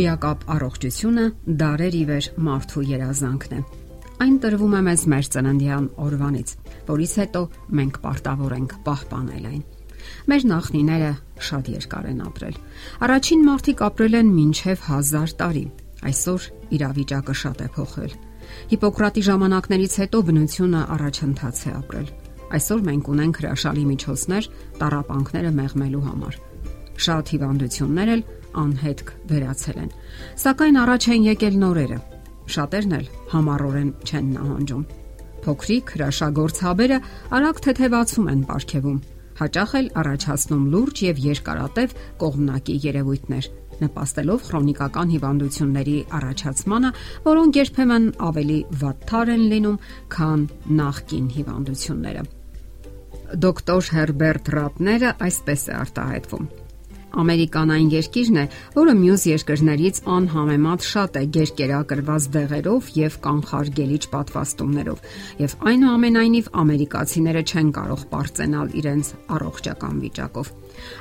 Հոյակապ առողջությունը դարեր ի վեր մարդու երազանքն է։ Այն տրվում է մեզ մեր ծննդյան օրվանից, որից հետո մենք պարտավոր ենք պահպանել այն։ Մեր նախնիները շատ երկար են ապրել։ Առաջին մարդիկ ապրել են մինչև 1000 տարի։ Այսօր իրավիճակը շատ է փոխվել։ Հիպոկրատի ժամանակներից հետո բնությունը առաջընթաց է ապրել։ Այսօր մենք ունենք հրաշալի միջոցներ տարապանքները մեղմելու համար։ Շատ հիվանդություններ էլ անհետք վերացել են։ Սակայն առաջ են եկել նորերը։ Շատերն էլ համառորեն չեն նահանջում։ Փոքրիկ հրաշագործ հաբերը արագ թեթևացում են ապարքեվում, հաճախ էլ առաջացնում լուրջ եւ երկարատև կողմնակի երևույթներ, նպաստելով քրոնիկական հիվանդությունների առաջացմանը, որոնք երբեմն ավելի վատթար են լինում, քան նախկին հիվանդությունները։ Դոկտոր Հերբերտ Ռատները այսպես է արտահայտվում. Ամերիկան այն երկիրն է, որը մյուս երկրներից անհամեմատ շատ է գերկերակրված դեղերով եւ կանխարգելիչ պատվաստումներով, եւ այնուամենայնիվ ամերիկացիները չեն կարող ապարծենալ իրենց առողջական վիճակով։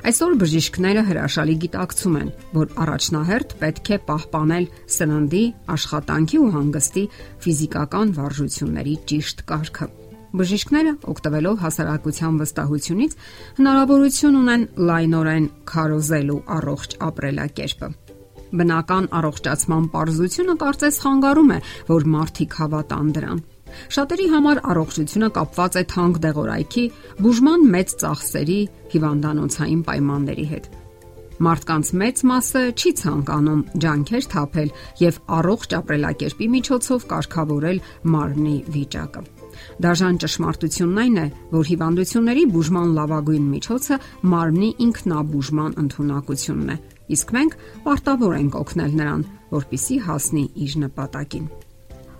Այսօր բժիշկները հրաշալի գիտակցում են, որ առաջնահերթ պետք է պահպանել սննդի, աշխատանքի ու հանգստի ֆիզիկական վարժությունների ճիշտ կարգը Բժիշկները, օգտվելով հասարակության վստահությունից, հնարավորություն ունեն լայնորեն քարոզելու առողջ ապրելակերպը։ Բնական առողջացման པարզությունը կարծես խանգարում է, որ մարդիկ հավատան դրան։ Շատերի համար առողջությունը կապված է թանկ դեղորայքի, բուժման մեծ ծախսերի, հիվանդանոցային պայմանների հետ։ Մարդկանց մեծ մասը չի ցանկանում ջանքեր թափել եւ առողջ ապրելակերպի միջոցով կարգավորել մարմնի վիճակը։ Դաժան ճշմարտությունն այն է, որ հիվանդությունների բուժման լավագույն միջոցը մարմնի ինքնաբուժման ընտունակությունն է, իսկ մենք պարտավոր ենք օգնել նրան, որpիսի հասնի իր նպատակին։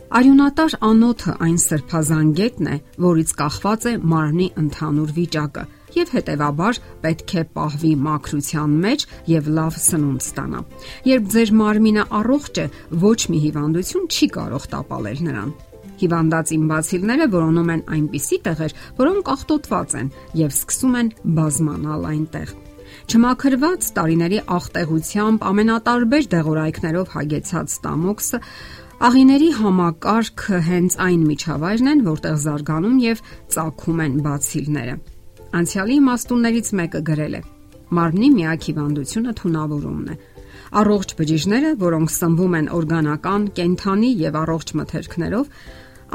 Արյունատար անոթը այն սրբազան գետն է, որից կախված է մարմնի ընդհանուր վիճակը եւ հետեւաբար պետք է պահվի մաքրության մեջ եւ լավ սնունդ ստանա։ Երբ ձեր մարմինը առողջ է, ոչ մի հիվանդություն չի կարող տապալել նրան։ Հիվանդած իմ բացիլները որոնում են այնպիսի տեղեր, որոնք աղտոտված են եւ սկսում են բազմանալ այնտեղ։ Չմաքրված տարիների աղտեղությամբ ամենատարբեր դեղորայքներով հագեցած ստամոքսը աղիների համակարգը հենց այն միջավայրն են, որտեղ զարգանում եւ ծագում են բացիլները։ Անցյալի իմաստուններից մեկը գրել է. Մարմնի միակ հիվանդությունը թունավորումն է։ Առողջ բջիջները, որոնք սնվում են օրգանական, կենթանի եւ առողջ մթերքներով,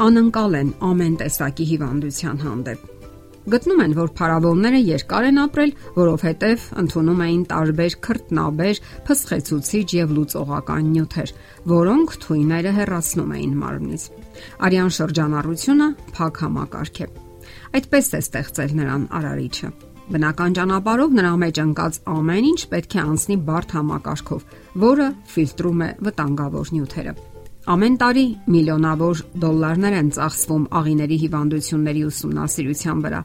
անընկալ են ամեն տեսակի հիվանդության հանդեպ։ Գտնում են, որ փարավոնները երկար են ապրել, որովհետև ընդունում էին տարբեր քրտնաբեր, փսխեցուցիչ եւ լուծողական նյութեր, որոնք թույները հեռացնում էին մարմնից։ Արյան շրջանառությունը փակ համակարգ է։ Այդպես է ստեղծել նրան արարիչը։ Բնական ճանապարհով նրա մեջ ընկած ամեն ինչ պետք է անցնի բարդ համակարգով, որը ֆիլտրում է վտանգավոր նյութերը։ Ամեն տարի միլիոնավոր դոլարներ են ծախսվում աղիների հիվանդությունների ուսումնասիրության վրա,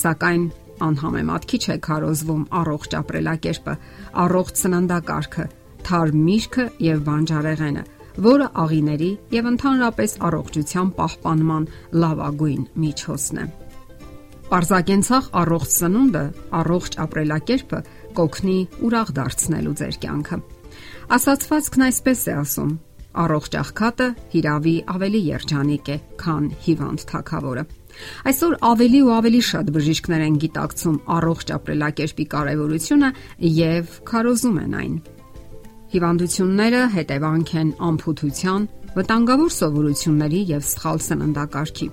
սակայն անհամեմատ քիչ է քարոզվում առողջ ապրելակերպը, առողջ սննդակարգը, թարմ միրգը եւ բանջարեղենը, որը աղիների եւ ընդհանրապես առողջության պահպանման լավագույն միջոցն է։ Պարզագենցաղ առողջ սնունդը, առողջ ապրելակերպը կօգնի ուրախ դարձնելու ձեր կյանքը։ Ասացվածքն այսպես է ասում. Առողջ աղքատը հիրավի ավելի երջանիկ է, քան հիվանդ թակավորը։ Այսօր ավելի ու ավելի շատ բժիշկներ են գիտակցում առողջ ապրելակերպի կարևորությունը եւ քարոզում են այն։ Հիվանդությունները հետևանք են ամփոփության, վտանգավոր սովորությունների եւ սխալ սննդակարգի։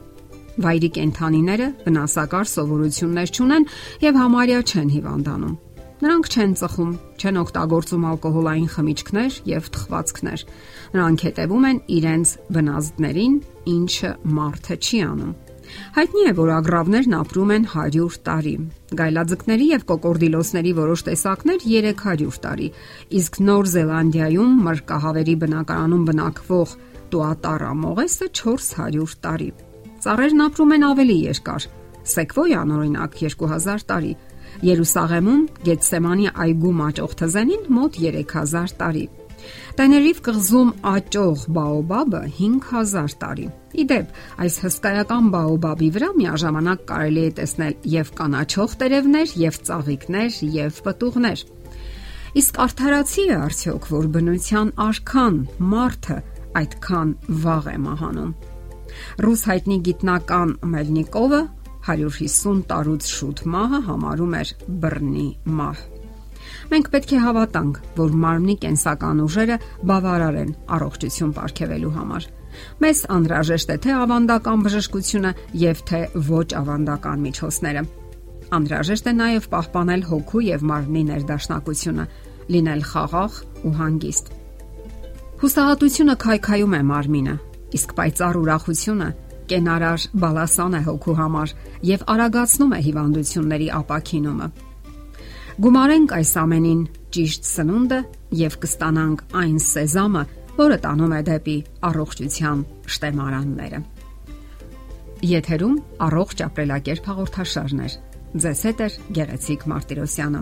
Վայրի կենթանիները վնասակար սովորություններ չունեն եւ համարյա չեն հիվանդանում Նրանք չեն ծխում, չեն օգտագործում ալկոհոլային խմիչքներ եւ թխվածքներ։ Նրանք հետևում են իրենց բնազդներին, ինչը մարդը չի անում։ Հայտնի է, որ ագրավներն ապրում են 100 տարի։ Գայլաձկների եւ կոկորդիլոսների որոշ տեսակներ 300 տարի, իսկ Նոր Զելանդիայում մրկահավերի բնակարանում բնակվող տուատարա մողեսը 400 տարի։ Ծառերն ապրում են ավելի երկար։ Սեկվոյան օրինակ 2000 տարի, Երուսաղեմում Գետսեմանի այգու մաճող թզենին մոտ 3000 տարի։ Տեներիվ կղզում աճող բաոբաբը 5000 տարի։ Իդեպ, այս հսկայական բաոբաբի վրա միաժամանակ կարելի է տեսնել եւ կանաչող տերևներ, եւ ծաղիկներ, եւ պտուղներ։ Իսկ արդարացի է արդյոք, որ բնության արքան մարդը այդքան վաղ է մահանում։ Ռուս հայտնի գիտնական Մելնիկովը 150 տարուց շուտ մահը համարում էր բռնի մահ։ Մենք պետք է հավատանք, որ մարմնի կենսական ուժերը բավարար են առողջություն ապարգևելու համար։ Մեզ անհրաժեշտ է թե ավանդական բժշկությունը եւ թե ոչ ավանդական միջոցները։ Անհրաժեշտ է նաև պահպանել հոգու եւ մարմնի ներդաշնակությունը, լինել խաղաղ ու հանգիստ։ Հուսահատությունը քայքայում է մարմինը, իսկ պայծառ ուրախությունը կենարար բալասան է հոգու համար եւ արագացնում է հիվանդությունների ապակինումը։ Գումարենք այս ամենին ճիշտ սնունդը եւ կստանանք այն սեզամը, որը տանում է դեպի առողջության շտեմարանները։ Եթերում առողջ ապրելակերպ հաղորդաշարներ։ Ձեզ հետ է Գեղեցիկ Մարտիրոսյանը։